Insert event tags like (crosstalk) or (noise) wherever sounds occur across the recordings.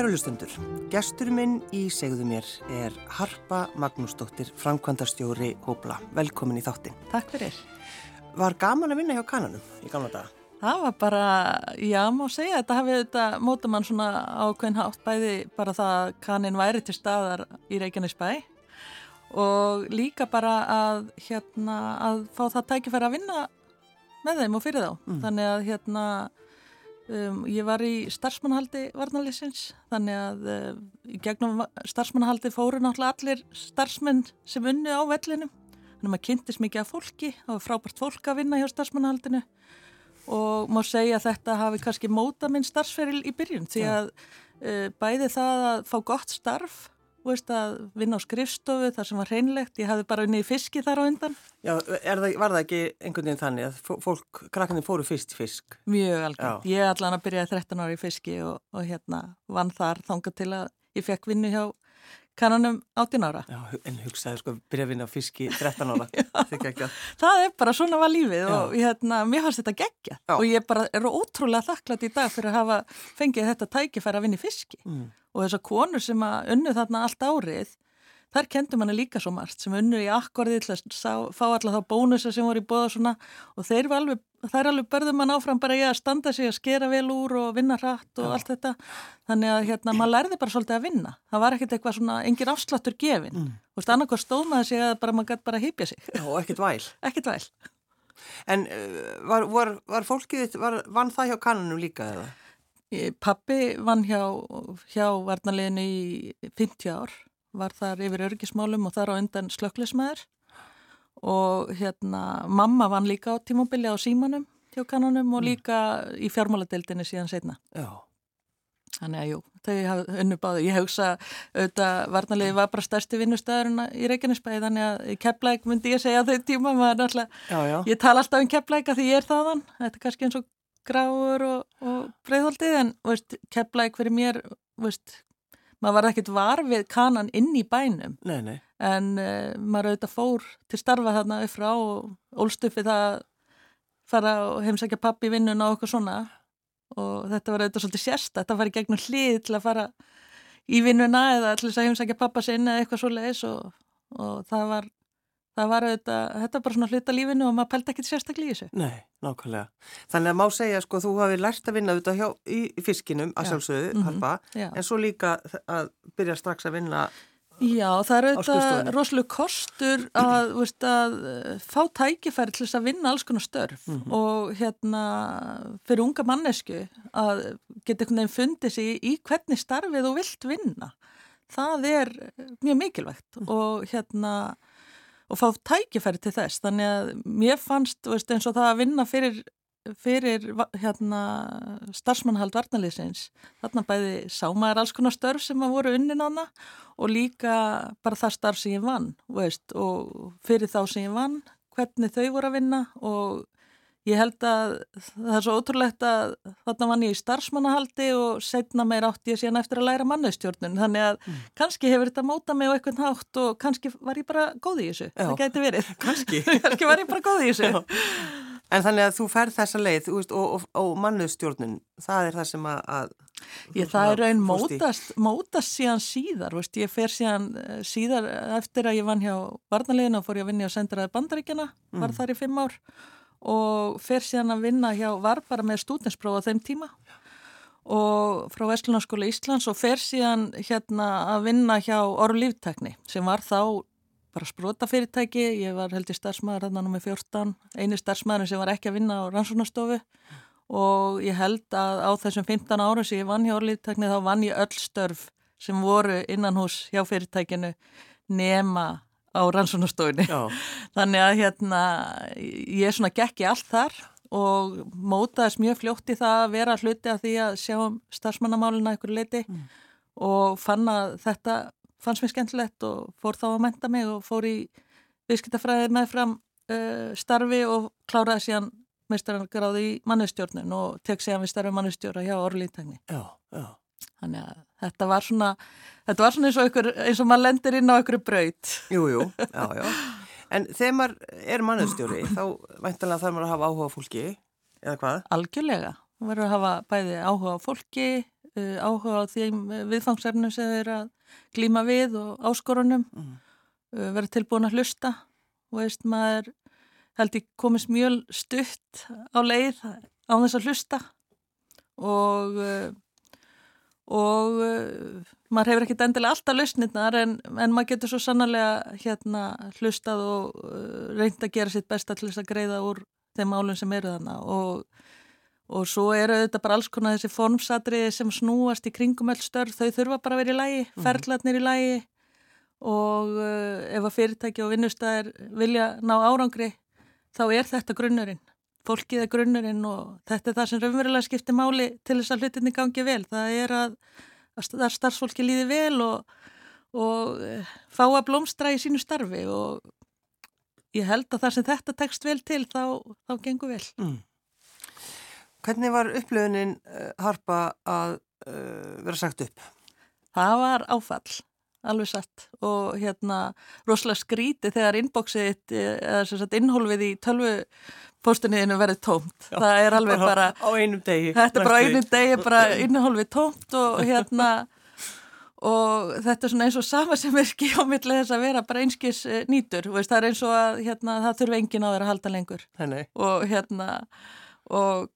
Kæru lustundur, gestur minn í segðu mér er Harpa Magnúsdóttir, framkvæmdarstjóri Hóbla. Velkomin í þáttin. Takk fyrir. Var gaman að vinna hjá kananum í gamla daga? Það var bara, já, má segja, þetta hafið þetta móta mann svona ákveðin hátt bæði bara það að kanin væri til staðar í Reykjanesbæ og líka bara að, hérna, að fá það tækifæri að vinna með þeim og fyrir þá. Mm. Þannig að hérna, um, ég var í starfsmannahaldi varnalýsins, þannig að um, í gegnum starfsmannahaldi fóru náttúrulega allir starfsmenn sem unni á vellinum. Þannig að maður kynntist mikið af fólki, það var frábært fólk að vinna hjá starfsmannahaldinu og má segja að þetta hafi kannski móta minn starfsferil í byrjun því að uh, bæði það að fá gott starf veist, að vinna á skrifstofu þar sem var hreinlegt, ég hafði bara unnið fiski þar á undan. Já, það, var það ekki einhvern veginn þannig að fólk, krakkarnir fóru fyrst fisk? Mjög alveg, ég allan að byrjaði 13 ári í fiski og, og hérna vann þar þanga til að ég fekk vinnu hjá kannanum 18 ára. Já, en hugsaði sko vinna á fiski 13 ára, (laughs) það er bara svona var lífið Já. og hérna, mér fannst þetta gegja Já. og ég bara er ótrúlega þakklátt í dag fyrir að hafa fengið þetta tækifæri að vinna í fiski. Mm og þessar konur sem að unnu þarna allt árið þar kendum manni líka svo margt sem unnu í akkorði til að fá alla þá bónusa sem voru í bóða svona. Og þeir eru alveg, þær alveg börðum mann áfram bara í að standa sig að skera vel úr og vinna hratt og Já. allt þetta. Þannig að hérna maður lærði bara svolítið að vinna. Það var ekkert eitthvað svona, engin afsláttur gefin mm. og stann okkur stómaði sig að bara maður gæti bara hýpja sig. Já, ekkert væl. (laughs) Ekkert væl. En uh, var, var, var fólkið, var, vann það hjá kannunum líka eða? Pappi vann hjá, hjá varnaliðinu í 50 ár, var þar yfir örgismálum og þar á undan slökklismæður og hérna mamma vann líka á tímobili á símanum hjá kannanum og mm. líka mm. í fjármáladeildinu síðan setna. Já. Þannig að jú, þau hafði unnu báði. Ég hugsa auðvitað varnaliði var bara stærsti vinnustæðurinn í Reykjanesbæði þannig að kepplæk myndi ég segja þau tíma. Ég tala alltaf um kepplæka því ég er þaðan. Þetta er kannski eins og gráur og, og breyðholdið en kepplæk fyrir mér veist, maður var ekkert varfið kanan inn í bænum nei, nei. en uh, maður auðvitað fór til starfa þarna upp frá og ólstufi það fara og heimsækja pappi vinnun og okkur svona og þetta var auðvitað svolítið sérsta þetta var í gegnum hlið til að fara í vinnuna eða til þess að heimsækja pappa sinna eða eitthvað svo leiðis og, og það var það var auðvitað, þetta bara svona hluta lífinu og maður pælta ekki sérstaklega í þessu. Nei, nákvæmlega. Þannig að má segja, sko, þú hafi lært að vinna auðvitað hjá, í, í fiskinum að sjálfsögðu, mm -hmm. harpa, en svo líka að byrja strax að vinna Já, það er auðvitað rosalega kostur að, veist, að eh, fá tækifæri til þess að vinna alls konar störf mm -hmm. og hérna fyrir unga mannesku að geta einhvern veginn fundið sig í hvernig starfið þú vilt vinna. Það er mjög mikilvægt -hmm. og hérna og fá tækifæri til þess. Þannig að mér fannst veist, eins og það að vinna fyrir, fyrir hérna, starfsmannhald varnalýsins þarna bæði sámaður alls konar störf sem að voru unnin hana og líka bara það starf sem ég vann veist, og fyrir þá sem ég vann hvernig þau voru að vinna og Ég held að það er svo ótrúlegt að þarna vann ég í starfsmannahaldi og setna meir átti ég síðan eftir að læra mannustjórnun. Þannig að mm. kannski hefur þetta mótað mig á eitthvað nátt og kannski var ég bara góð í þessu. Já. Það gæti verið. (laughs) Kannski. (laughs) kannski var ég bara góð í þessu. Já. En þannig að þú færð þessa leið veist, og, og, og mannustjórnun, það er það sem að... ég, það er raun mótast, mótast síðan síðar. Veist, ég fer síðan eh, síðar eftir að ég vann hjá varnaliðina og fór ég að vinna á sendraði bandaríkjana, var mm. þar í fimm ár og fer síðan að vinna hjá, var bara með stúdinspróf á þeim tíma. Og frá Vestlunarskóla Íslands og fer síðan hérna að vinna hjá Orlíftekni sem var þá bara sprótafyrirtæki, ég var held í starfsmæður hérna nummið 14, eini starfsmæður sem var ekki að vinna á rannsóknastofu og ég held að á þessum 15 ára sem ég vann hjá Orlíftekni þá vann ég öll störf sem voru innan hús hjá fyrirtækinu nema á rannsónastofunni (laughs) þannig að hérna ég svona gekk í allt þar og mótaðis mjög fljótt í það að vera hluti af því að sjá um starfsmannamálina ykkur leiti mm. og fann að þetta fannst mér skemmtilegt og fór þá að menta mig og fór í viðskiptafræði með fram uh, starfi og kláraði síðan meistarangráði í mannustjórnun og tek síðan við starfi mannustjóra hjá orðlítagni. Já, já. Þannig að þetta var svona, þetta var svona eins og, ykkur, eins og maður lendir inn á einhverju braut. Jú, jú, (laughs) já, já. En þegar maður er mannustjóri, þá væntalega þarf maður að hafa áhuga á fólki, eða hvað? Algjörlega. Það verður að hafa bæði áhuga á fólki, uh, áhuga á þeim viðfangsefnum sem þeir að glíma við og áskorunum mm. uh, vera tilbúin að hlusta og veist maður held ég komist mjög stutt á leið á þess að hlusta og uh, og uh, maður hefur ekkert endilega alltaf lausnirnar en, en maður getur svo sannarlega hérna hlustað og uh, reynd að gera sitt besta til þess að greiða úr þeim málum sem eru þannig og, og svo eru þetta bara alls konar þessi formsatriði sem snúast í kringum öll störf, þau þurfa bara að vera í lægi, mhm. ferðlarnir í lægi og uh, ef að fyrirtæki og vinnustæðir vilja ná árangri þá er þetta grunnurinn fólkið er grunnurinn og þetta er það sem raunverulega skiptir máli til þess að hlutinni gangi vel. Það er að, að starfsfólki líði vel og, og eh, fá að blómstra í sínu starfi og ég held að það sem þetta tekst vel til þá, þá gengur vel. Mm. Hvernig var upplöfunin uh, harpa að uh, vera sagt upp? Það var áfall alveg satt og hérna rosalega skríti þegar inboxið eða innhólfið í tölvu postunniðinu verið tómt. Já, það er alveg (laughs) bara á einum degi þetta er bara á einum degi, bara (laughs) innhólfið tómt og hérna og þetta er svona eins og sama sem er skí á milli þess að vera bara einskis eh, nýtur veist, það er eins og að hérna, það þurfi engin á þeirra að halda lengur. Henni. og hérna og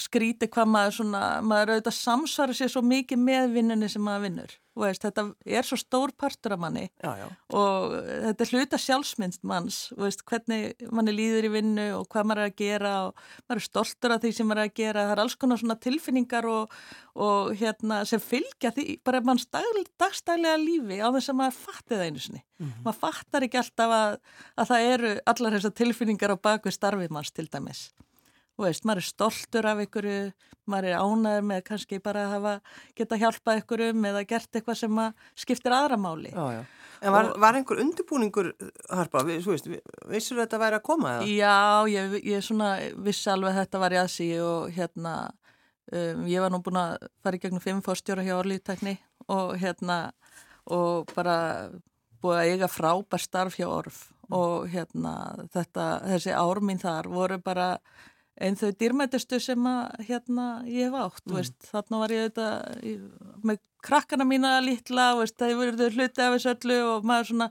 skríti hvað maður svona, maður auðvitað samsvara sér svo mikið með vinnunni sem maður vinnur veist, þetta er svo stór partur af manni já, já. og þetta er hluta sjálfsmynd manns, veist, hvernig manni líður í vinnu og hvað maður er að gera og maður er stoltur af því sem maður er að gera það er alls konar svona tilfinningar og, og hérna sem fylgja því bara manns dag, dagstælega lífi á þess að maður fatti það einu sinni mm -hmm. maður fattar ekki alltaf að, að það eru allar þessar tilfinningar á bakvið starfið manns til dæmis veist, maður er stoltur af einhverju, maður er ánæður með kannski bara að hafa, geta hjálpað einhverjum eða gert eitthvað sem skiptir aðra máli. Já, já. En var, og, var einhver undirbúningur, Harpa, við, veist, vissur þetta væri að koma eða? Já, ég, ég svona vissi alveg að þetta var í aðsí og hérna, um, ég var nú búin að fara í gegnum fimm fórstjóra hjá orðlýttekni og hérna, og bara búið að eiga frábær starf hjá orð og hérna, þetta, þessi ár mín þar voru bara en þau dýrmættistu sem að hérna ég hef átt, mm. veist, þarna var ég þetta með krakkana mína litla, veist, það verður hluti af þessu öllu og maður svona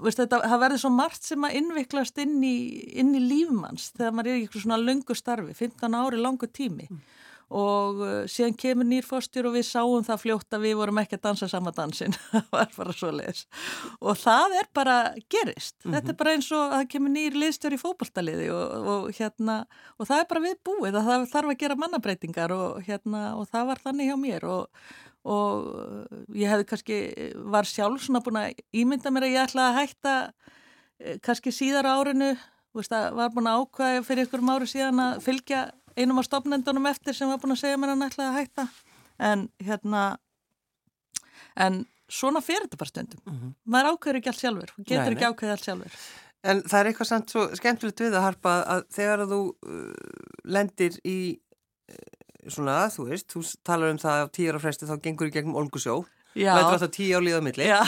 veist, þetta, það verður svo margt sem að innviklast inn í, inn í lífmanns þegar maður er í svona lungu starfi 15 ári langu tími mm og uh, síðan kemur nýrfóstjur og við sáum það fljótt að við vorum ekki að dansa sama dansin, (laughs) það var bara svo leiðis og það er bara gerist, mm -hmm. þetta er bara eins og að það kemur nýr liðstjóri í fókbaltaliði og, og hérna, og það er bara við búið að það þarf að gera mannabreitingar og hérna, og það var þannig hjá mér. Og, og ég hefði kannski var sjálf svona búin að ímynda mér að ég ætla að hætta kannski síðar árinu, veist, var búin að ákvæða fyrir ykkur máru síðan að fylgja einum á stopnendunum eftir sem var búin að segja mér að að hætta. En hérna en svona fyrir þetta bara stundum. Mm -hmm. maður ákveður ekki allt sjálfur. Getur nei, nei. ekki ákveðið allt sjálfur. En það er eitthvað samt svo skemmtilegt við að harpa að þegar að þú uh, lendir í uh, svona, þú veist, þú talar um það á tíur á fresti þá gengur í gegnum Olgusjó Lætur þetta tíu á líða milli já.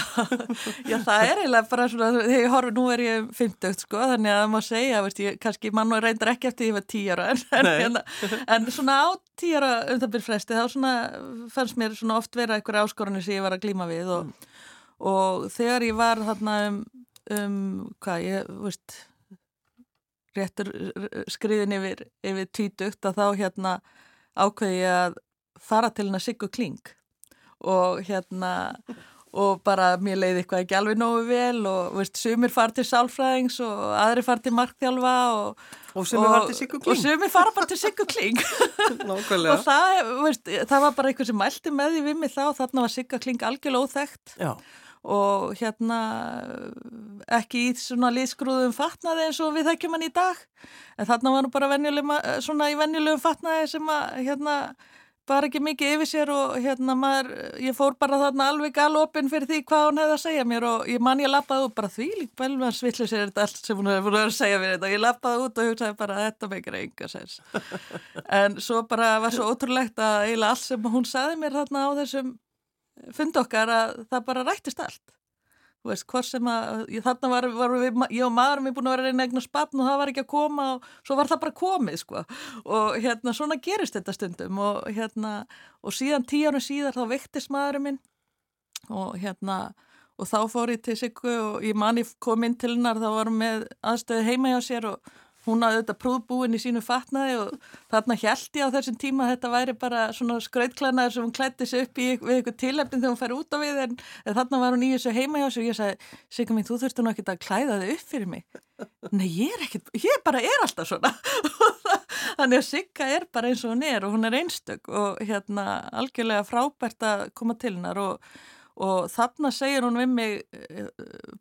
(laughs) já, það er eiginlega bara svona þegar ég horfi, nú er ég 50 sko, þannig að það má segja, veist, ég, kannski mann og reyndar ekki eftir því að ég var tíu ára (laughs) en, en, hérna, en svona á tíu ára um það byrj fresti, þá svona fannst mér svona oft vera einhverja áskorunni sem ég var að glíma við og, mm. og þegar ég var þarna um, um hvað, ég, veist réttur skriðin yfir, yfir tvítugt að þá hérna ákveði ég að fara til hennar Siggu Kling og hérna og bara mér leiði eitthvað ekki alveg nógu vel og veist, sumir far til sálfræðings og aðri far til markþjálfa og, og sumir far til Siggu Kling. og sumir far bara til Siggu Kling. (laughs) Og það, veist, það var bara eitthvað sem mælti með því við mig þá þarna var Sigga Kling algjörlega óþægt Já. og hérna ekki í svona liðskrúðum fatnaði eins og við þekkjum hann í dag. En þarna var nú bara svona í venjulegum fatnaði sem að hérna bara ekki mikið yfir sér og hérna maður, ég fór bara þarna alveg galopin fyrir því hvað hún hefði að segja mér og ég man ég lappaði út bara því lík belvan svillu sér þetta allt sem hún hefði búin að segja mér þetta. Og ég lappaði út og hugsaði bara þetta meikir enga sens. (laughs) En svo bara var svo ótrúlegt að eiginlega allt sem hún saði mér þarna á þessum fund okkar að það bara rættist allt þú veist, hvort sem að þarna var, var við, ég og maðurum við búin að vera reyna eignar spapn og það var ekki að koma og svo var það bara komið sko. Og hérna svona gerist þetta stundum og hérna og síðan tíu árum síðar þá vektist maðurum minn og hérna og þá fór ég til Siggu og ég mani kom inn til hennar þá var hún með aðstöðu heima hjá sér og hún hafði þetta prúðbúin í sínu fatnaði og þarna held ég á þessum tíma að þetta væri bara svona skrautklænaður sem hún klætti sig upp í við eitthvað tilefnin þegar hún fær út á við en, þarna var hún í þessu heima hjá sig og ég sagði, Sigga mín, þú þurftu nú ekki að klæða þig upp fyrir mig. Nei, ég er ekkit, ég bara er alltaf svona. (laughs) Þannig að Sigga er bara eins og hún er og hún er einstök og hérna algjörlega frábært að koma til hennar og og þarna segir hún við mig eh,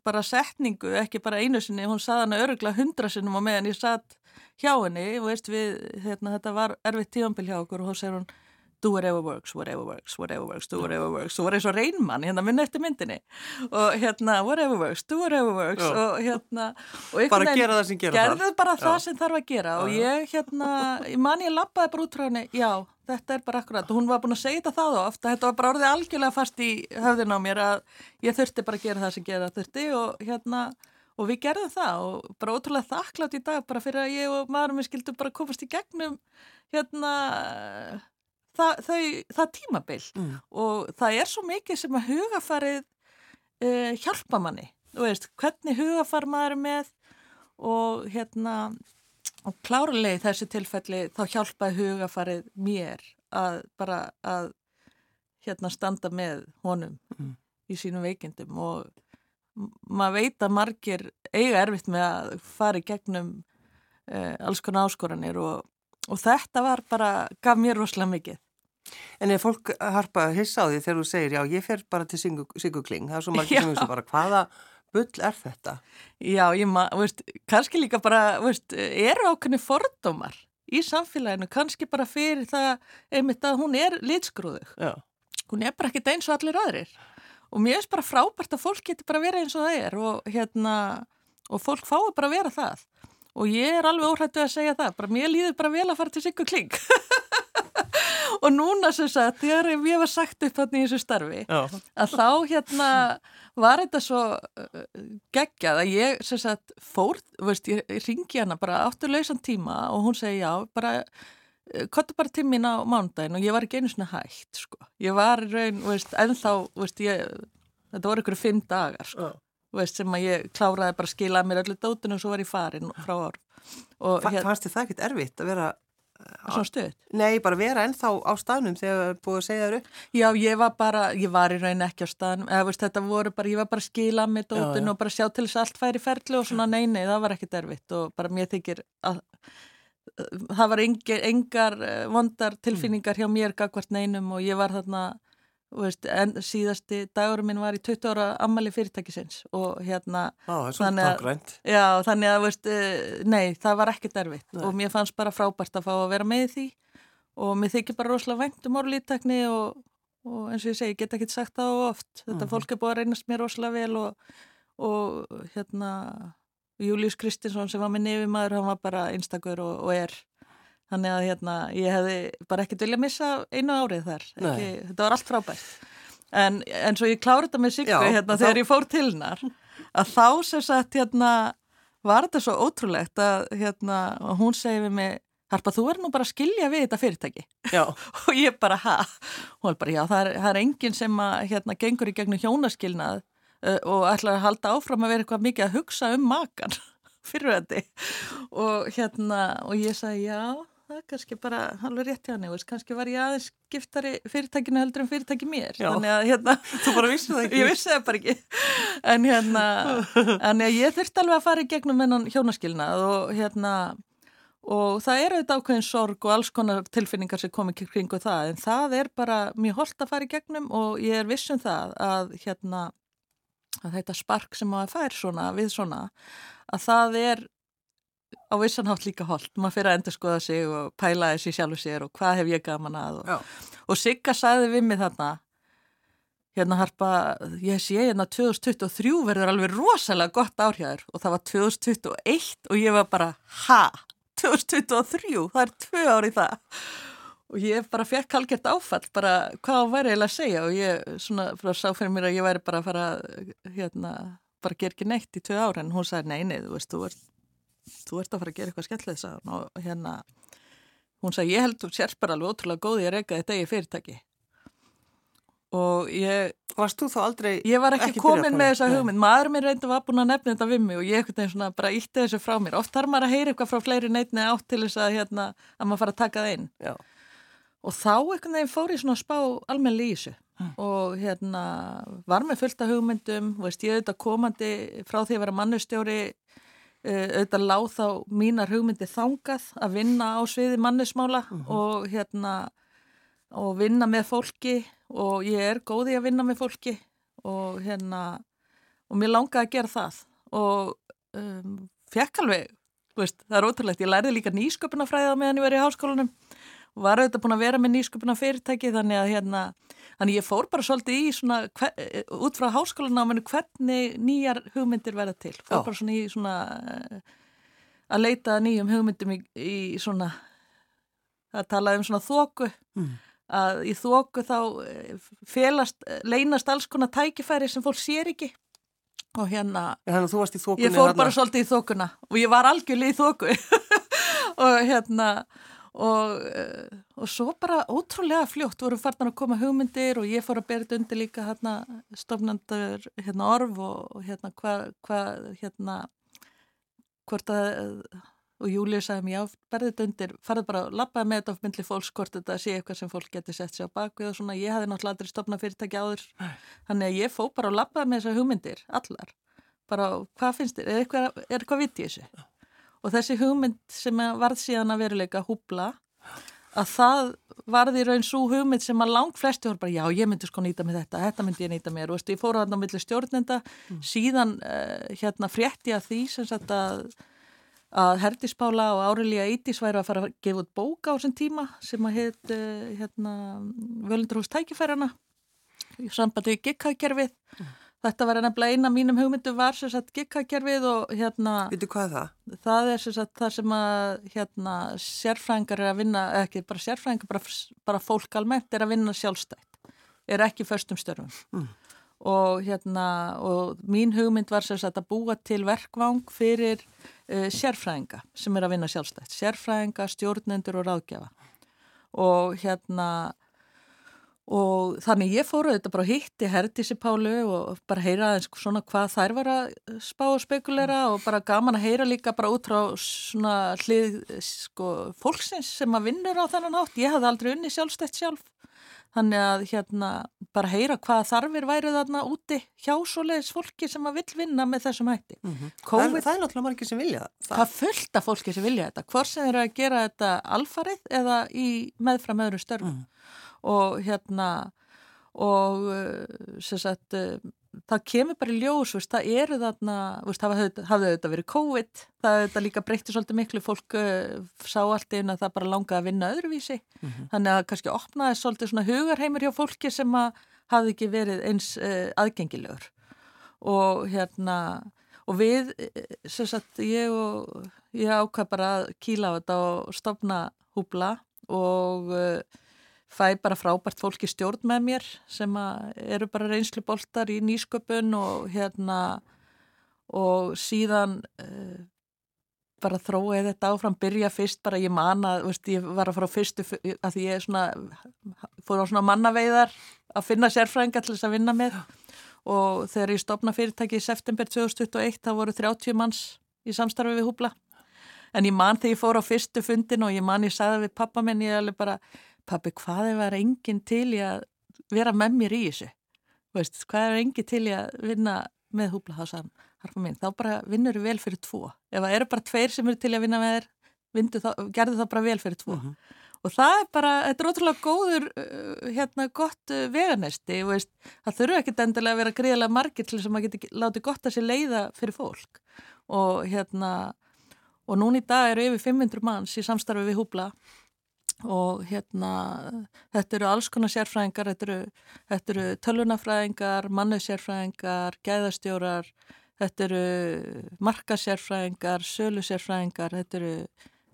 bara setningu, ekki bara einu sinni, hún saði hana örugla hundra sinnum og meðan ég satt hjá henni. Og veist við, hérna, þetta var erfitt tífambil hjá okkur og hún segir hún do whatever works, whatever works, whatever works, do whatever works. Og var eins og reynmann hérna minn eftir myndinni. Og hérna whatever works, do whatever works. Já. og hérna og bara gera það sem gera það gerðu bara Já. það sem þarf að gera. Og ég hérna, ég (laughs) man ég lappaði bara út frá henni, já þetta er bara akkurat hún var búin að segja þetta þá ofta, þetta var bara orðið algjörlega fast í höfðin á mér að ég þurfti bara að gera það sem gera þurfti og hérna og við gerðum það og bara ótrúlega þakklátt í dag bara fyrir að ég og maðurum við skildum bara komast í gegnum hérna það, þau, það tímabill mm. og það er svo mikið sem að hugafarið uh, hjálpa manni, þú veist, hvernig hugafar maður með og hérna og klárlega í þessu tilfelli þá hjálpaði hugafarið mér að bara að hérna standa með honum mm. í sínum veikindum og maður veit að margir eiga erfitt með að fara í gegnum eh, alls konar áskoranir og, og þetta var bara, gaf mér rosalega mikið. En er fólk harpa hissa á því þegar þú segir já ég fer bara til Sigurkling, það er svo margir sem bara hvaða bull er þetta? Já, ég maður, kannski líka bara, veist, eru ákveðni fordómar í samfélaginu, kannski bara fyrir það einmitt að hún er litsgrúðug. Já. Hún er bara ekkit eins og allir aðrir. Og mér finnst bara frábært að fólk getur bara verið eins og það er og hérna, og fólk fái bara að vera það. Og ég er alveg óhættu að segja það, bara mér líður bara vel að fara til Sigur Kling. (laughs) og núna sem sagt, þegar ég var sagt upp hann í þessu starfi, Já. að þá hérna var þetta svo uh, geggjað að ég sem sagt fór, veist, ég ringi hana bara áttur lausan tíma og hún segi já, bara uh, kottu bara tímin á mándagin og ég var ekki einu svona hægt sko, ég var raun, veist, ennþá, veist, ég þetta voru ykkur fimm dagar sko Já. Veist, sem að ég kláraði bara að skila mér öllu dótun og svo var ég farin frá orð. Fannst þið það ekkit erfitt að vera Svona stuð? Nei, bara vera ennþá á staðnum þegar það er búið að segja þér upp. Já, ég var bara, ég var í raun ekki á staðnum, eða veist þetta voru bara, ég var bara að skila með dótun og bara sjá til þess að allt færi ferli og svona nei, nei, það var ekki derfitt og bara mér þykir að það var engar, engar eh, vondar tilfinningar hjá mér gagvart neinum og ég var þarna Veist, en síðasti dagurum minn var í 20 ára ammali fyrirtækisins og hérna Á, þannig, að, já, þannig að veist, eh, nei, það var ekkert erfitt nei. og mér fannst bara frábært að fá að vera með því og mér þykir bara rosalega vænt um orðlítakni og, og eins og ég segi, ég get ekki sagt það oft þetta mm -hmm. fólk er búið að reynast mér rosalega vel og, og hérna Július Kristinsson sem var með nefimæður, hann var bara einstakur og, og er Þannig að hérna, ég hefði bara ekkert viljað missa einu árið þar. Ekki, þetta var allt frábært. En, en svo ég klárið þetta með Siggu hérna, þegar þá... ég fór til hennar að þá sem sagt hérna, var þetta svo ótrúlegt að hérna, hún segi við mig Harpa, þú er nú bara að skilja við þetta fyrirtæki. (laughs) og ég bara, ha? Hún er bara, já, það er, það er enginn sem að, hérna, gengur í gegnum hjónaskilnað uh, og ætlar að halda áfram að vera eitthvað mikið að hugsa um makan (laughs) fyrir þetta. Og hérna, og ég sagði, já, það er kannski bara alveg rétt hjá henni, kannski var ég aðeins giftari fyrirtækinu heldur en fyrirtæki mér. Að hérna Þú bara vissi það ekki. Ég vissi það bara ekki. En hérna, en ég þurfti alveg að fara í gegnum hennan hjónaskilnað og hérna og það er auðvitað ákveðin sorg og alls konar tilfinningar sem komið kringu það en það er bara mjög holdt að fara í gegnum og ég er vissum það að hérna að þetta spark sem maður fær svona við svona að það er á vissanhátt líka holdt, maður fyrir að endur skoða sig og pæla þessi sjálfu sér og hvað hef ég gaman að og, og Sigga sagði við mig þarna hérna harpa, ég sé hérna 2023 verður alveg rosalega gott árhjáður og það var 2021 og ég var bara, ha? 2023, það er tvö árið það. Og ég bara fekk halgert áfall bara hvað væri eiginlega að segja? Og ég svona frá sá fyrir mér að ég væri bara að fara hérna, bara ger ekki neitt í tvö ára en hún sagði nei, nei, þú veist, þú ert, þú ert að fara að gera eitthvað skemmtilegt og hérna hún sagði ég held þú sérst bara alveg ótrúlega góði að reyka þetta í fyrirtæki. Og ég Varst þú þá aldrei Ég var ekki, ekki komin með þessa hugmynd, maður minn reyndi var búin að nefna þetta við mig og ég ekkert einn svona bara ítti þessu frá mér, oft þarf maður að heyra eitthvað frá fleiri neitni átt til þess að hérna að maður fara að taka það inn. Já. og þá ekkert einn fór ég svona að spá almenni í þessu. Mm. og hérna var með fullta hugmyndum, veist ég auðvitað komandi frá því að vera mannustjóri auðvitað láð þá mínar hugmyndi þangað að vinna á sviði mannismála mm -hmm. og hérna og vinna með fólki og ég er góði að vinna með fólki og hérna og mér langaði að gera það og um, fekk alveg veist, það er ótrúlegt, ég lærði líka nýsköpunafræða meðan ég var í háskólanum og var auðvitað búin að vera með nýsköpuna fyrirtæki þannig að hérna, þannig ég fór bara svolítið í svona, út frá háskólanáminu hvernig nýjar hugmyndir verða til, fór Já. bara svona í svona að leita nýjum hugmyndum í, í svona að tala um svona þóku mm. Að í þóku þá eh, felast, leynast alls konar tækifæri sem fólk sér ekki. Og hérna ég fór bara svolítið í þókuna og ég var algjörlega í þóku (laughs) og hérna og, eh, og svo bara ótrúlega fljótt voru farnar að koma hugmyndir og ég fór að berja þetta undir líka hérna stofnandur hérna orf og, og hérna hvað hva, hérna hvort að og Júliu sagði mér, já, berði þetta undir, farið bara að lappa með þetta á myndli fólkskort, þetta sé eitthvað sem fólk getur sett sér á bakvið og svona, ég hafði náttúrulega aldrei stopnað fyrirtæki áður, þannig að ég fó bara að lappa með þessar hugmyndir, allar, bara hvað finnst þér, er eitthvað, er eitthvað vitt í þessu? Og þessi hugmynd sem varð síðan að veruleika húbla, að það varði raun svo hugmynd sem að langt flesti voru bara, já, ég myndi sko nýta með þetta, þetta myndi ég nýta með, og ég fór þarna á milli stjórnenda, mm. síðan uh, hérna frétti að því sem sagt að að Herdispála og Árilíja Eitís væri að fara að gefa út bóka á þessum tíma sem að heit uh, hérna, Völundurhús tækifærana í sambandi gigghagkerfið mm. Þetta var nefnilega eina mínum hugmyndu var sem sagt gigghagkerfið og hérna Vitu hvað það? Það er sem sagt það sem að hérna sérfræðingar er að vinna, ekki bara sérfræðingar bara, bara fólk almennt er að vinna sjálfstætt er ekki förstum störfum mm. og hérna og mín hugmynd var sem sagt að búa til verkvang fyrir uh, sérfræðinga sem er að vinna sjálfstætt, sérfræðinga, stjórnendur og ráðgjafa og hérna og þannig ég fóru þetta bara hitti Herdísi Pálu og bara heyra aðeins svona hvað þær var að spá og spekulera og bara gaman að heyra líka bara út frá svona hlið sko fólksins sem að vinnur á þennan átt, ég hafði aldrei unni sjálfstætt sjálf Þannig að hérna bara heyra hvaða þarfir væri þarna úti hjá svoleiðis fólki sem að vil vinna með þessum hætti. Mm -hmm. COVID, það, það er náttúrulega margir sem vilja það. Það fullt af fólki sem vilja þetta. Hvort sem eru að gera þetta alfarið eða í meðfram öðru störfum. Mm. Og hérna og sem sagt uh, það kemur bara í ljós, veist, það eru þarna, veist, það hafði auðvitað verið COVID, það auðvitað líka breytti svolítið miklu, fólk uh, sá allt einn að það bara langaði að vinna öðruvísi, mm -hmm. þannig að kannski opnaði svolítið svona hugarheimur hjá fólki sem að hafði ekki verið eins uh, aðgengilegur og hérna, og við, sem sagt, ég og ég ákvað bara að kýla á þetta og stopna húbla og uh, fæ bara frábært fólki stjórn með mér sem eru bara reynslu boltar í nýsköpun og hérna og síðan uh, bara þróið þetta áfram, byrja fyrst bara ég manna, veist, ég var að fara á fyrstu að því ég svona fór á svona mannaveiðar að finna sérfrænga til þess að vinna með. Og þegar ég stopna fyrirtæki í september 2021 þá voru 30 manns í samstarfi við húbla. En ég man þegar ég fór á fyrstu fundin og ég man ég sagði við pappa minn ég alveg bara pappi hvað er verið enginn til í að vera með mér í þessu? Veist, hvað er enginn til í að vinna með húblahásan? Þá bara vinnur þú vel fyrir tvo. Ef það eru bara tveir sem eru til að vinna með þér gerðu það bara vel fyrir tvo. Uh mhm. -huh. og það er bara, þetta er ótrúlega góður uh, hérna gott uh, veganesti veist, það þurfu ekkit endilega að vera gríðilega margir til þess að maður geti látið gott að sér leiða fyrir fólk. Og hérna og núna í dag eru yfir 500 manns í samstarfi við húbla og hérna þetta eru alls konar sérfræðingar, þetta eru, þetta eru tölunafræðingar, mannusérfræðingar, gæðastjórar, þetta eru markasérfræðingar, sölusérfræðingar, þetta eru,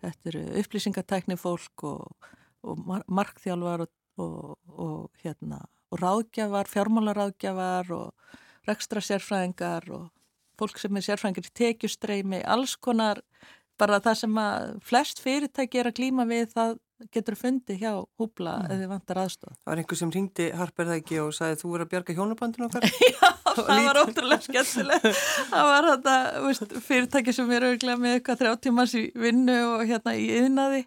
þetta eru upplýsingatækni fólk og, og markþjálfar og, og, og hérna ráðgjafar, fjármálaráðgjafar og rekstra sérfræðingar og fólk sem er sérfræðingar í tekjustreimi, alls konar bara það sem að flest fyrirtæki er að glíma við það getur fundið hjá húbla mm. eða vantar aðstof. Það var einhver sem ringdi Harper það ekki og sagði þú verður að bjarga hjónabandinu okkar? (laughs) Já, það var ótrúlega skemmtilegt. það var þetta veist, fyrirtæki sem er auðvitað með eitthvað þrjá tímas í vinnu og hérna í yðnaði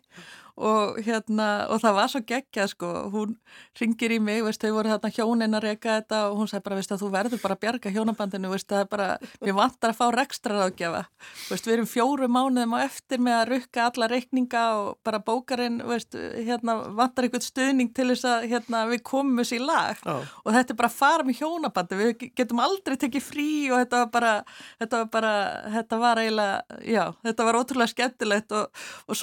og hérna og það var svo geggja sko. Hún ringir í mig, veist, þau voru hérna hjónin að reyka þetta og hún sagði bara, veist þú verður bara að bjarga hjónabandinu, veist, það er bara við vantar að fá rekstra ráðgjafa veist, við erum fjóru mánuðum á eftir með að rukka alla reikninga og bara bókarinn veist, hérna vantar einhvern stuðning til þess að hérna við komum þessi í lag. Oh. og þetta er bara að fara með hjónabandi við getum aldrei tekið frí og þetta var bara þetta var bara, þetta var eiginlega já, þetta var ótrúlega skemmtilegt og, og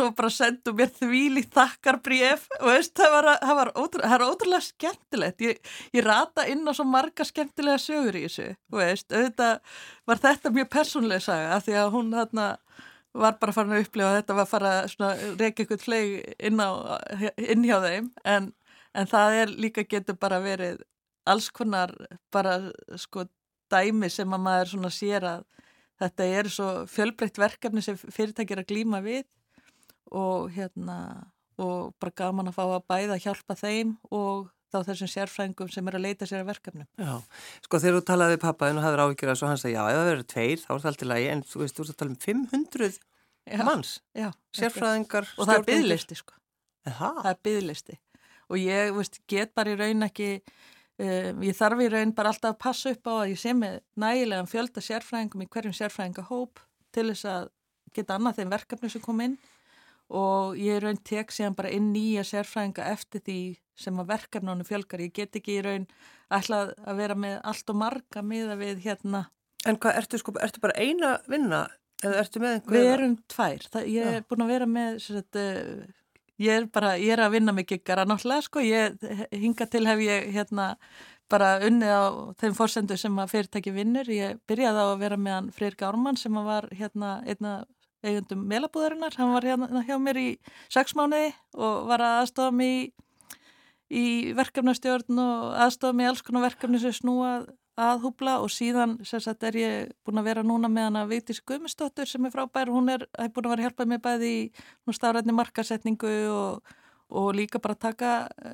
þvíli þakkarbrif það var, það var ótrúlega, það ótrúlega skemmtilegt. Ég, ég rata inn á svo marga skemmtilega sögur í þessu veist, auðvitað var þetta mjög persónlega saga því að hún þarna var bara farin að upplifa að þetta var að fara að reyka eitthvað fleig inn, inn hjá þeim. En, en það er líka getur bara verið alls konar bara sko dæmi sem að maður svona sér að þetta er svo fjölbreytt verkefni sem fyrirtækir að glýma við og hérna og bara gaman að fá að bæða að hjálpa þeim og þá þessum sérfrængum sem er að leita sér að verkefnum. Já, sko þegar þú talaði við pappaðin og hafður áhyggjur að svo hann sagði já, ef það verður tveir þá er það alltaf lægi en þú veist, þú ert að tala um 500 já, manns, já, sérfræðingar og það er byggðlisti sko. Aha. það er byggðlisti og ég veist, get bara í raun ekki um, ég þarf í raun bara alltaf að passa upp á að ég sé með nægilegan fjölda sérfræðingum í hverjum sérfræðingahóp til þess að geta annað þeim verkefni sem kom inn og ég raun tek síðan bara inn nýja sérfræðinga eftir því sem að verkefnunum fjölgar. Ég get ekki í raun alltaf að vera með allt og marga miða við hérna. En hvað, ertu, sko, ertu bara eina vinna eða ertu með einhverja? Við erum tvær. Það, ég er búin að vera með, sagt, uh, ég er bara, ég er að vinna með giggara náttúrulega, sko. Ég, hinga til hef ég hérna bara unnið á þeim fórsendu sem að fyrirtæki vinnur. Ég byrjaði á að vera með hann Freyr Gármann sem var hérna einna eigundum meilabúðarinnar, hann var hérna hjá mér í sex mánuði og var að aðstofa mig í, í verkefnastjórn og aðstofa mig í alls konar verkefni sem snúa að húbla. Og síðan sagt, er ég búin að vera núna með hann að Vigdís Guðmustóttur sem er frábær, hún er, er búin að vera að hjálpa mig bæði í stafrætni markasetningu og, og líka bara taka,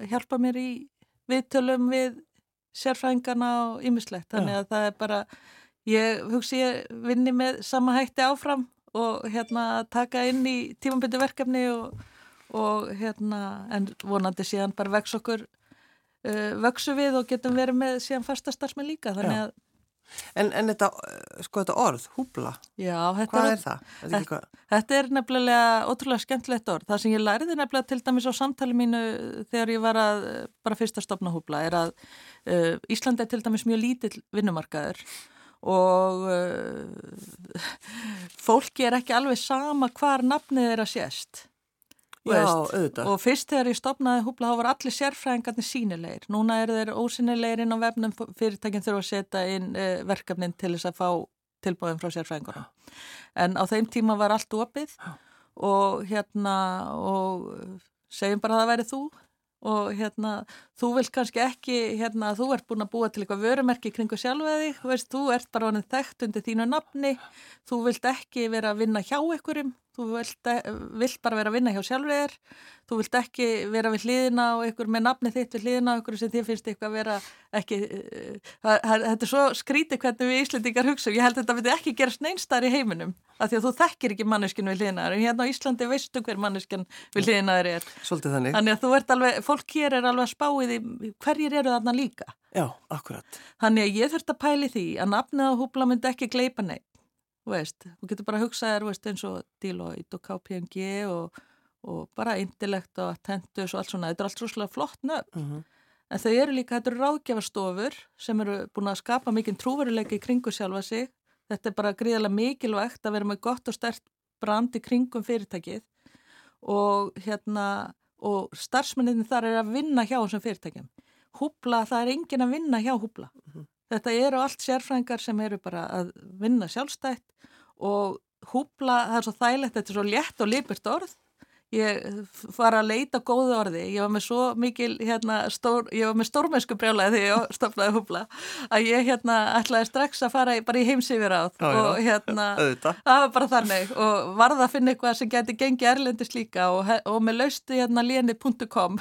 hjálpa mér í viðtölum við sérfræðingarna og ymmislegt, þannig að það er bara ég hugsi ég vinni með sama hætti áfram og hérna taka inn í tímambyndu verkefni og, og hérna en vonandi síðan bara vex okkur uh, vöksu við og getum verið með síðan fasta starfsmenn líka þannig að En, en þetta, sko, þetta orð, húbla, Já, hvað er það? Þetta, þetta, þetta er nefnilega ótrúlega skemmtilegt orð. Það sem ég læriði nefnilega til dæmis á samtali mínu þegar ég var að bara fyrst að stopna húbla er að uh, Íslandi er til dæmis mjög lítill vinnumarkaður og uh, fólki er ekki alveg sama hvar nafnið er að sést Já, auðvitað. Og fyrst þegar ég stopnaði húpla þá var allir sérfræðingarnir sínilegir. Núna er þeir ósynilegir inn á vefnum fyrirtækinn þurfa að setja inn uh, verkefnin til þess að fá tilbúin frá sérfræðingarna. En á þeim tíma var allt opið og hérna og segjum bara að það væri þú og hérna, þú vilt kannski ekki, hérna, þú ert búin að búa til eitthvað vörumerki kringu sjálfa þig, veist, þú ert bara honum þekkt undir þínu nafni, þú vilt ekki vera að vinna hjá einhverjum, þú vilt, vilt bara vera að vinna hjá sjálfur þú vilt ekki vera við hliðina og einhver með nafni þitt við hliðina og einhverju sem þið finnst eitthvað að vera ekki uh, þetta er svo skrítið hvernig við Íslandingar hugsa. Ég held að þetta veit ekki gerast neinstar í heiminum af því að þú þekkir ekki manneskinn við hliðina en hérna á Íslandi veistu hver manneskinn við hliðina þeir er. Svolítið þannig. Þannig að þú ert alveg, fólk hér er alveg að spáið í hverjir eru þarna líka? Já, akkurat. Þannig að ég þurft að pæli því að nafnið á húbla myndi ekki gleipa neitt Veist, þú getur bara að hugsa þér veist, eins og Deloitte og KPMG og, og bara Intellect og Attentus og allt svona, þetta er allt svolítið flott nöfn, uh -huh. en þau eru líka, þetta eru ráðgjafarstofur sem eru búin að skapa mikinn trúveruleika í kringu sjálfa sig, þetta er bara gríðarlega mikilvægt að vera með gott og stert brand í kringum fyrirtækið og hérna, og starfsmenninni þar er að vinna hjá þessum fyrirtækjum. Húbla, það er engin að vinna hjá húbla. Uh -huh. Þetta eru allt sérfrængar sem eru bara að vinna sjálfstætt og húbla, það er svo þægilegt, þetta er svo létt og lipurt orð. Ég var að leita góðu orði, ég var með svo mikil hérna, stór, ég var með stórmennsku brjálaði þegar ég (laughs) stopnaði húbla að ég hérna ætlaði strax að fara bara í heimsifir átt og hérna (laughs) það var bara þannig og varða að finna eitthvað sem geti gengið erlendis líka og, og með laustu hérna léni.com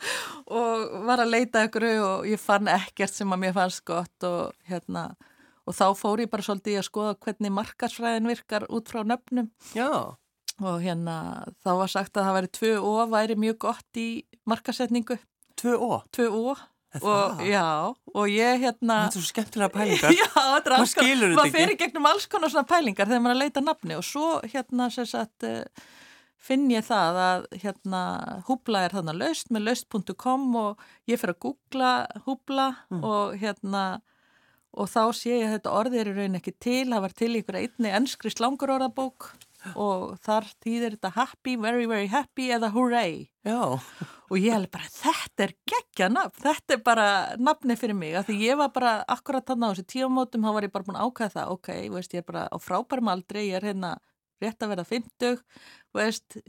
(laughs) og var að leita ykkur og ég fann ekkert sem að mér fannst gott og hérna og þá fór ég bara svolítið að skoða hvernig markarsfræðin virkar út frá nöfnum. Já og hérna þá var sagt að það væri 2O væri mjög gott í markasetningu 2O? 2O og já, og ég hérna Það er svo skemmtilega pælingar. (laughs) Já, þetta er alls konar, maður fyrir gegnum alls konar svona pælingar þegar maður er að leita nafni. Og svo hérna sagt eh, finn ég það að hérna húbla er þarna laust með laust.com og ég fyrir að googla húbla mm. og hérna og þá sé ég að þetta orðið er í raun ekki til, það var til ykkur einni ennskri slangur orðabók og þar týðir þetta happy, very very happy eða hooray. Já. og ég held bara þetta er geggja nafn, þetta er bara nafni fyrir mig, af því ég var bara akkurat þannig á þessu tíumótum, þá var ég bara búin að ákvæða það ok, veist, ég er bara á frábærum aldri ég er hérna rétt að vera 50 veist,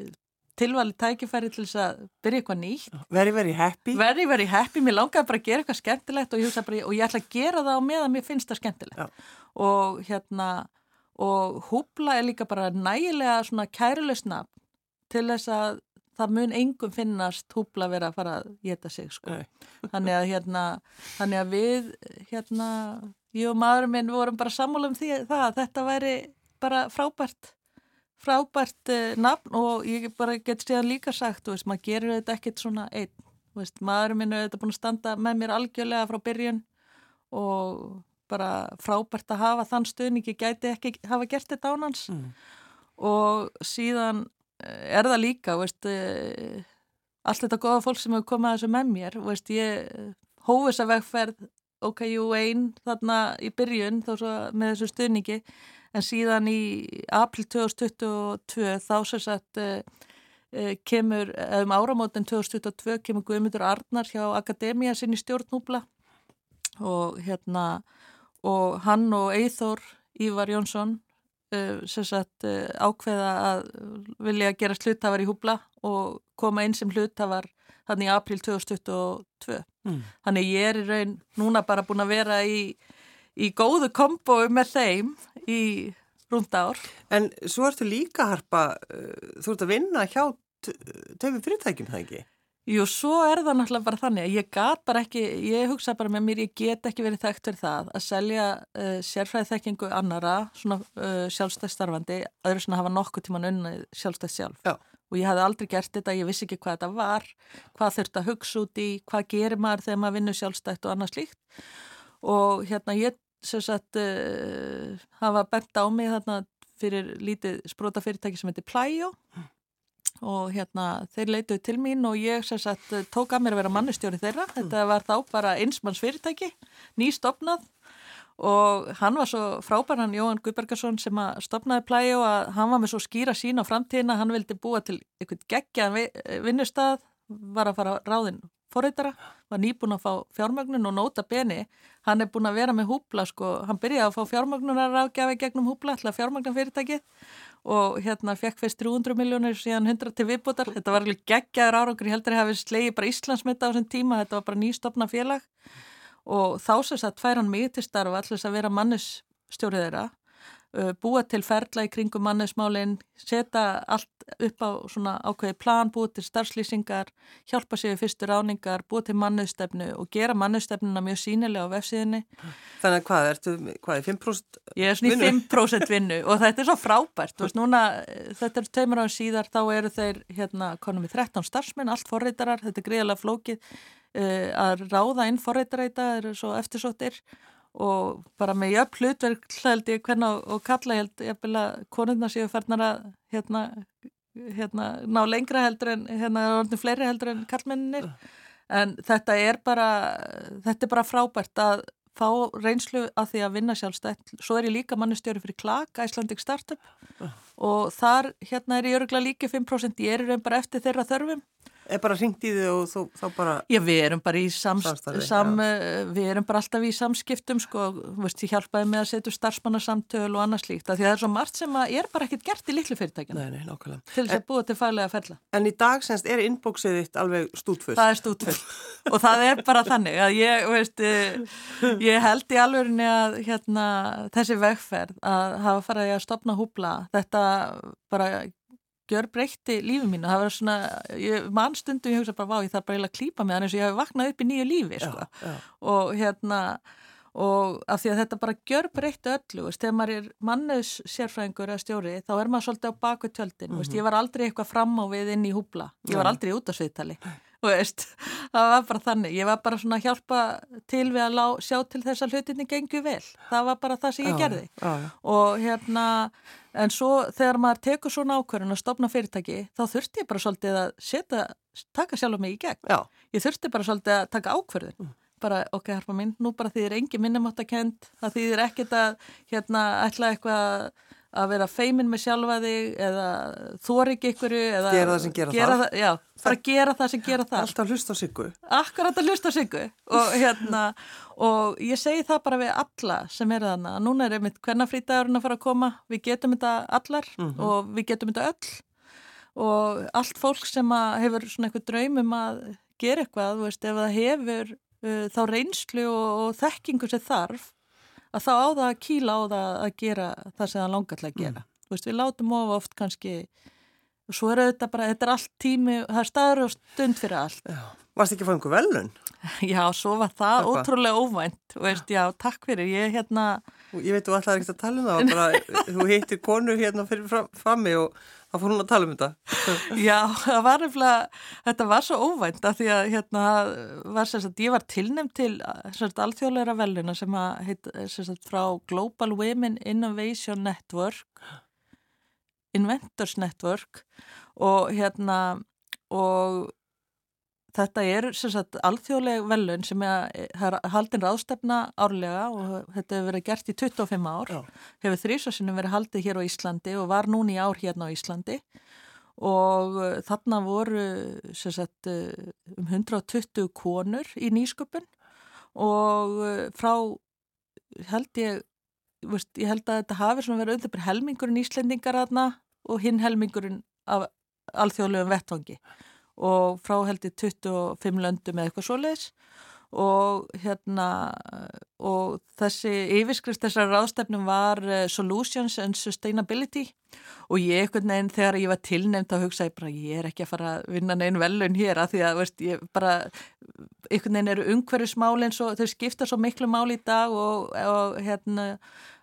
tilvali tækifæri til þess að byrja eitthvað nýtt. Very very happy. Very very happy, mér langaði bara að gera eitthvað skemmtilegt og ég, bara, og ég ætla að gera það á meðan mér finnst það skemmtilegt. Já. og hérna og húbla er líka bara nægilega svona kæruleysna til þess að það mun engum finnast húbla vera að fara að geta sig sko. (laughs) Þannig að hérna, þannig að við hérna, ég og maðurinn minn vorum bara sammála um því það að þetta væri bara frábært frábært eh, nafn og ég bara get stíðan líka sagt, veist, maður gerir þetta ekkert svona einn, veist, maðurinn minn er þetta búin að standa með mér algjörlega frá byrjun og bara frábært að hafa þann stuðningi gæti ekki hafa gert þetta ánans mm. og síðan eh, er það líka veist, eh, allt þetta goða fólk sem hefur komið að þessu með mér veist, ég hófis að vegferð OKU 1 þarna í byrjun með þessu stuðningi en síðan í april 2022 þá sem sagt uh, kemur, um áramótin 2022 kemur Guðmundur Arnar hjá Akademia sinni stjórnúbla og hérna og hann og Eithor Ívar Jónsson uh, sagt, uh, ákveða að vilja gera sluttafar í húbla og koma inn sem sluttafar hann í april 2022 mm. þannig ég er í raun núna bara búin að vera í, í góðu kombo með þeim í rúnda ár En svo ertu líka harpa uh, þú ert að vinna hjá töfum fyrirtækjum það ekki? Jú, svo er það náttúrulega bara þannig að ég gat bara ekki, ég hugsa bara með mér, ég get ekki verið þekkt fyrir það að selja uh, sérfræði þekkingu annara, svona uh, sjálfstæðstarfandi, öðru svona hafa nokkuð tíman unnið sjálfstæðs sjálf. Já. Og ég hafði aldrei gert þetta, ég vissi ekki hvað þetta var, hvað þurfti að hugsa út í, hvað gerir maður þegar maður vinnur sjálfstætt og annað slíkt. Og hérna ég, sem sagt, uh, hafa bent á mig þarna fyrir lítið sprótafyrirtæki sem heitir Plæjó og hérna þeir leituði til mín og ég sem sagt tók að mér að vera mannustjóri þeirra. Þetta var þá bara einsmanns fyrirtæki nýstofnað. Og hann var svo frábær hann Jóhann Guðbergarsson sem að stopnaði plægi og að hann var með svo skýra sín á framtíðina. Hann vildi búa til eitthvað geggjaðan vinnustad var að fara ráðinn forreitara, var nýbúin að fá fjármögnun og nota beni, hann er búin að vera með húbla sko, hann byrjaði að fá fjármögnunar ágjafi gegnum húbla, alltaf fjármögnum fyrirtækið og hérna fekk fyrst 300 miljónir síðan 100 til viðbútar þetta var alveg geggjaður árangur, ég heldur að það hefði slegið bara Íslandsmynda á þessum tíma, þetta var bara nýstofna félag. Og þá sem sagt fær hann mig til starfa allins að vera mannusstjórið þeirra búa til ferla í kringum mannesmálinn, setja allt upp á svona ákveði plan, búa til starfslýsingar, hjálpa sér við fyrstu ráningar, búa til mannustefnu og gera mannustefnuna mjög sínilega á vefsíðinni. Þannig að hvað, ertu, hvað er 5% vinnu? Ég er svona í 5% vinnu (laughs) og þetta er svo frábært, veist, núna, þetta er tveimur ára síðar, þá eru þeir hérna konum við 13 starfsmenn, allt forreitarar, þetta er greiðalega flókið uh, að ráða inn forreitaræta, það eru svo eftirsóttir og bara með jöfn hlutverk held ég hvernig og kalla held ég að konurna séu færnar að hérna, hérna ná lengra heldur en hérna er orðin fleiri heldur en kallmenninir en þetta er bara þetta er bara frábært að fá reynslu að því að vinna sjálfstætt. Svo er ég líka mannustjóri fyrir KLAK Icelandic Startup. Og þar hérna er ég öruglega líka 5% ég er bara eftir þeirra þörfum er bara ringt í þið og þú, þá bara Já, við erum bara í samstarfi sam, við erum bara alltaf í samskiptum sko, veist, ég hjálpaði með að setja starfsmannarsamtöl og annað slíkt, því það er svo margt sem er bara ekkert gert í litlu fyrirtækina nei, nei, til þess að búa til fælega ferla. En í dag semst er innbóksið þitt alveg stútfull? Það er stútfull. Og það er bara þannig að ég, veist, eh, ég held í alvegurinn að hérna, þessi vegferð að hafa farið að stopna húbla þetta bara gjör breytti lífið mínu, það var svona mannstundum ég hugsa bara, vá, ég þarf bara að klípa með hann eins og ég hef vaknað upp í nýju lífi sko. já, já. og hérna og af því að þetta bara gjör breytti öllu veist, þegar maður er manneus sérfræðingur eða stjóri, þá er maður svolítið á baku tjöldin, mm -hmm. ég var aldrei eitthvað fram á við inn í húbla, ég var aldrei út á Veist, (laughs) það var bara þannig, ég var bara svona að hjálpa til við að lá, sjá til þess að hlutinni gengur vel, það var bara það sem ég já, gerði. já, já. og hérna en svo þegar maður tekur svona ákverðin að stopna fyrirtæki, þá þurfti ég bara svolítið að setja, taka sjálf mig í gegn. Ég þurfti bara svolítið að taka ákverðin mm. bara ok, harfa mín, nú bara því þið er engi minnumátt að kent, það þýðir ekkit að hérna ætla eitthvað að vera feimin með sjálfa þig eða þóri ekki ykkur eða gera það sem gera, gera það, það já, bara gera það sem gera það alltaf hlust á siggu. Akkurat að hlusta siggu. Og, hérna, og ég segi það bara við alla sem er þannig að núna er einmitt hvernig frítagurinn að fara að koma. Við getum þetta allar mm -hmm. og við getum þetta öll. Og allt fólk sem hefur svona eitthvað draum um að gera eitthvað, veist, ef það hefur uh, þá reynslu og, og þekkingu sem þarf að þá á það að kýla á það að gera það sem það langar til að gera. Mm. Veist, við látum of oft kannski, og svo er þetta bara, þetta er allt tími, það er staður og stund fyrir allt. Já. Varst ekki að fá einhver velun? (laughs) Já, svo var það Eitthva? ótrúlega óvænt, veist, já, takk fyrir, ég hérna... Ég veit, þú ætlaði ekki að tala um það, bara, (laughs) þú hittir konur hérna fyrir fram, frammi og þá fór hún að tala um þetta. (laughs) Já, það var eflag, þetta var svo óvænt að því að hérna var sagt, ég var tilnæmt til sagt, alþjóðleira veluna sem að heit sem sagt frá Global Women Innovation Network, Inventors Network og hérna og Þetta er sagt, alþjóðleg velun sem er haldin ráðstefna árlega og þetta hefur verið gert í 25 ár. Já. Hefur þrísvarsinum verið haldið hér á Íslandi og var núni í ár hérna á Íslandi og uh, þarna voru sagt, uh, um 120 konur í nýsköpun og uh, frá held ég, veist, ég held að þetta hafi verið auðvitað helmingurinn íslendingar aðna og hinn helmingurinn af alþjóðlegum vettvangi og frá heldur 25 löndum eða eitthvað svoleiðis. Og hérna og þessi yfirskrist þessar ráðstefnum var uh, Solutions and Sustainability. Og ég einhvern veginn þegar ég var tilnefnd að hugsa ég bara ég er ekki að fara að vinna neinn velun hér að því að veist, ég bara einhvern veginn eru og þau skipta svo miklu máli í dag og, og hérna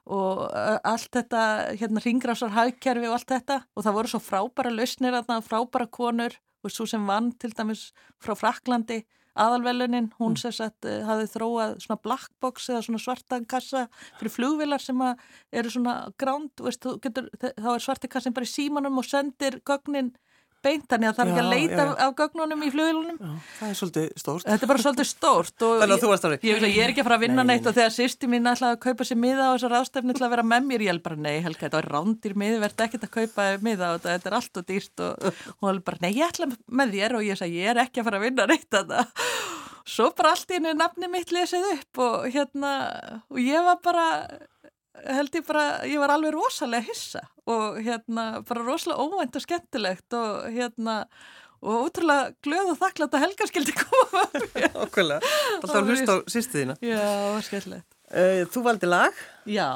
og allt þetta hérna ringrásar hagkerfi og allt þetta. Og það voru svo frábæra lausnir frábæra konur og svo sem vann til dæmis frá Fraklandi aðalvelunin, hún mm. sér að uh, hafi þróað svona blackbox eða svona svartan kassa fyrir flugvilar sem eru svona gránd, veist, getur, þá er svarti kassin bara í símanum og sendir gögnin beint, þannig að það er ekki að leita já, já. af gögnunum í flugilunum. Það er svolítið stórt. Þetta er bara svolítið stórt. Þannig að þú varst árið. Ég, ég, ég er ekki að fara að vinna nei, neitt nei. og þegar sýsti mín ætlaði að kaupa sér miða á þessar ástefni til að vera með mér, ég held bara, nei Helga, þetta er rándir miði, verði ekkert að kaupa miða og þetta er allt og dýrt og hún held bara, nei, ég ætla með þér og ég sagði, ég er ekki að fara að vinna neitt það. Svo bara allt í hennu nafni mitt lesið upp og hérna, og ég var bara held ég bara, ég var alveg rosalega hissa og hérna bara rosalega óvænt og skemmtilegt og hérna og útrúlega glöð og þakklátt að Helga skildi (laughs) koma Okkurlega, alltaf að hlusta á sýstu þína. Já, skemmtilegt. Uh, Þú valdi lag? Já.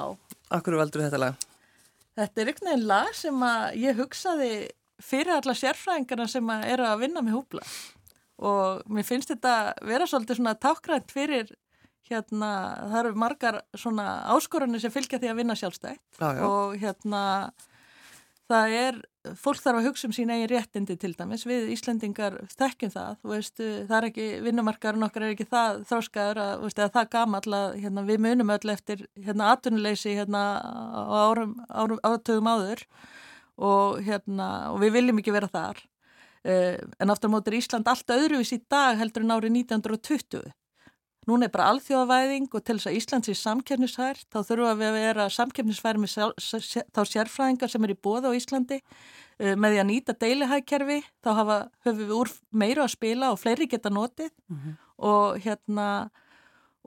Akkur valdur þetta lag? Þetta er ykkur neginn lag sem að ég hugsaði fyrir alla sérfræðingarna sem að eru að vinna með húbla. Og mér finnst þetta vera svolítið svona tákgrænt fyrir hérna, það eru margar svona áskorunni sem fylgja því að vinna sjálfstætt já, já. og hérna það er, fólk þarf að hugsa um sín eigin réttindi til dæmis, við Íslendingar þekkjum það, veist, það er ekki vinnumarkarinn okkar er ekki það þróskaður að, veist, að það gama alltaf, hérna, við munum öll eftir hérna atvinnuleysi hérna á árum, árum átöðum áður og hérna og við viljum ekki vera þar. Uh, en aftur mótur Ísland allt öðruvís í dag heldur en árið 1920 Nún er bara alþjóðavæðing og til þess að Íslands er samkefnishær, þá þurfum við að vera samkefnishær með þá sérfræðingar sem er í bóða á Íslandi. uh, með því að nýta deilihækkerfi þá hafa, höfum við úr meiru að spila og fleiri geta notið mm -hmm. og hérna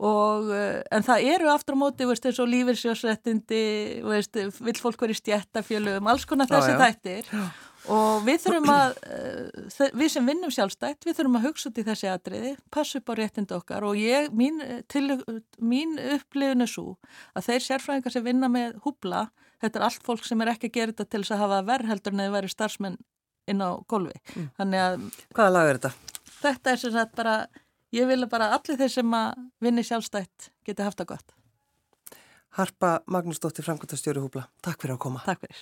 og, uh, en það eru aftur á móti veist, eins og lífyrsjósrættindi vil fólk verið stjættafjölum alls konar þessi þættir já og við þurfum að uh, við sem vinnum sjálfstætt, við þurfum að hugsa út í þessi atriði, passa upp á réttindu okkar og ég, mín, til, mín upplifin er svo að þeir sérfræðingar sem vinna með húbla þetta er allt fólk sem er ekki að gera þetta til þess að hafa verðheldur neði verið starfsmenn inn á golfi. Mm. Hvaða lag er þetta? Þetta er sem sagt bara, ég vil bara allir þeir sem að vinni sjálfstætt geti haft það gott. Harpa Magnúsdóttir, framkvæmtastjóri húbla. Takk fyrir að koma. Takk fyrir.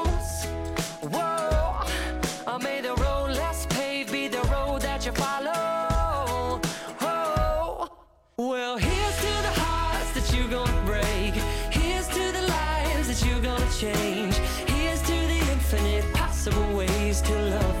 Change. Here's to the infinite possible ways to love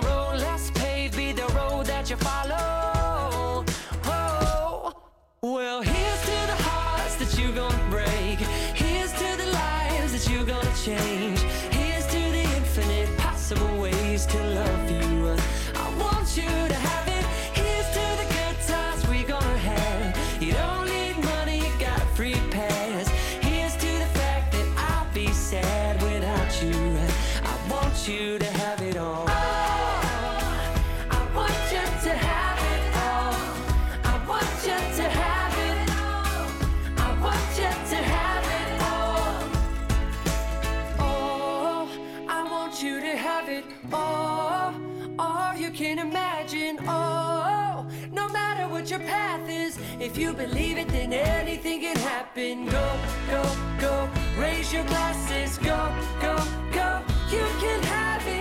you follow. Oh, well, here's to the hearts that you're gonna break. Here's to the lives that you're gonna change. Here's to the infinite possible ways to love you. I want you Oh, oh, can imagine. Oh, no matter what your path is, if you believe it, then anything can happen. Go, go, go, raise your glasses. Go, go, go, you can have it.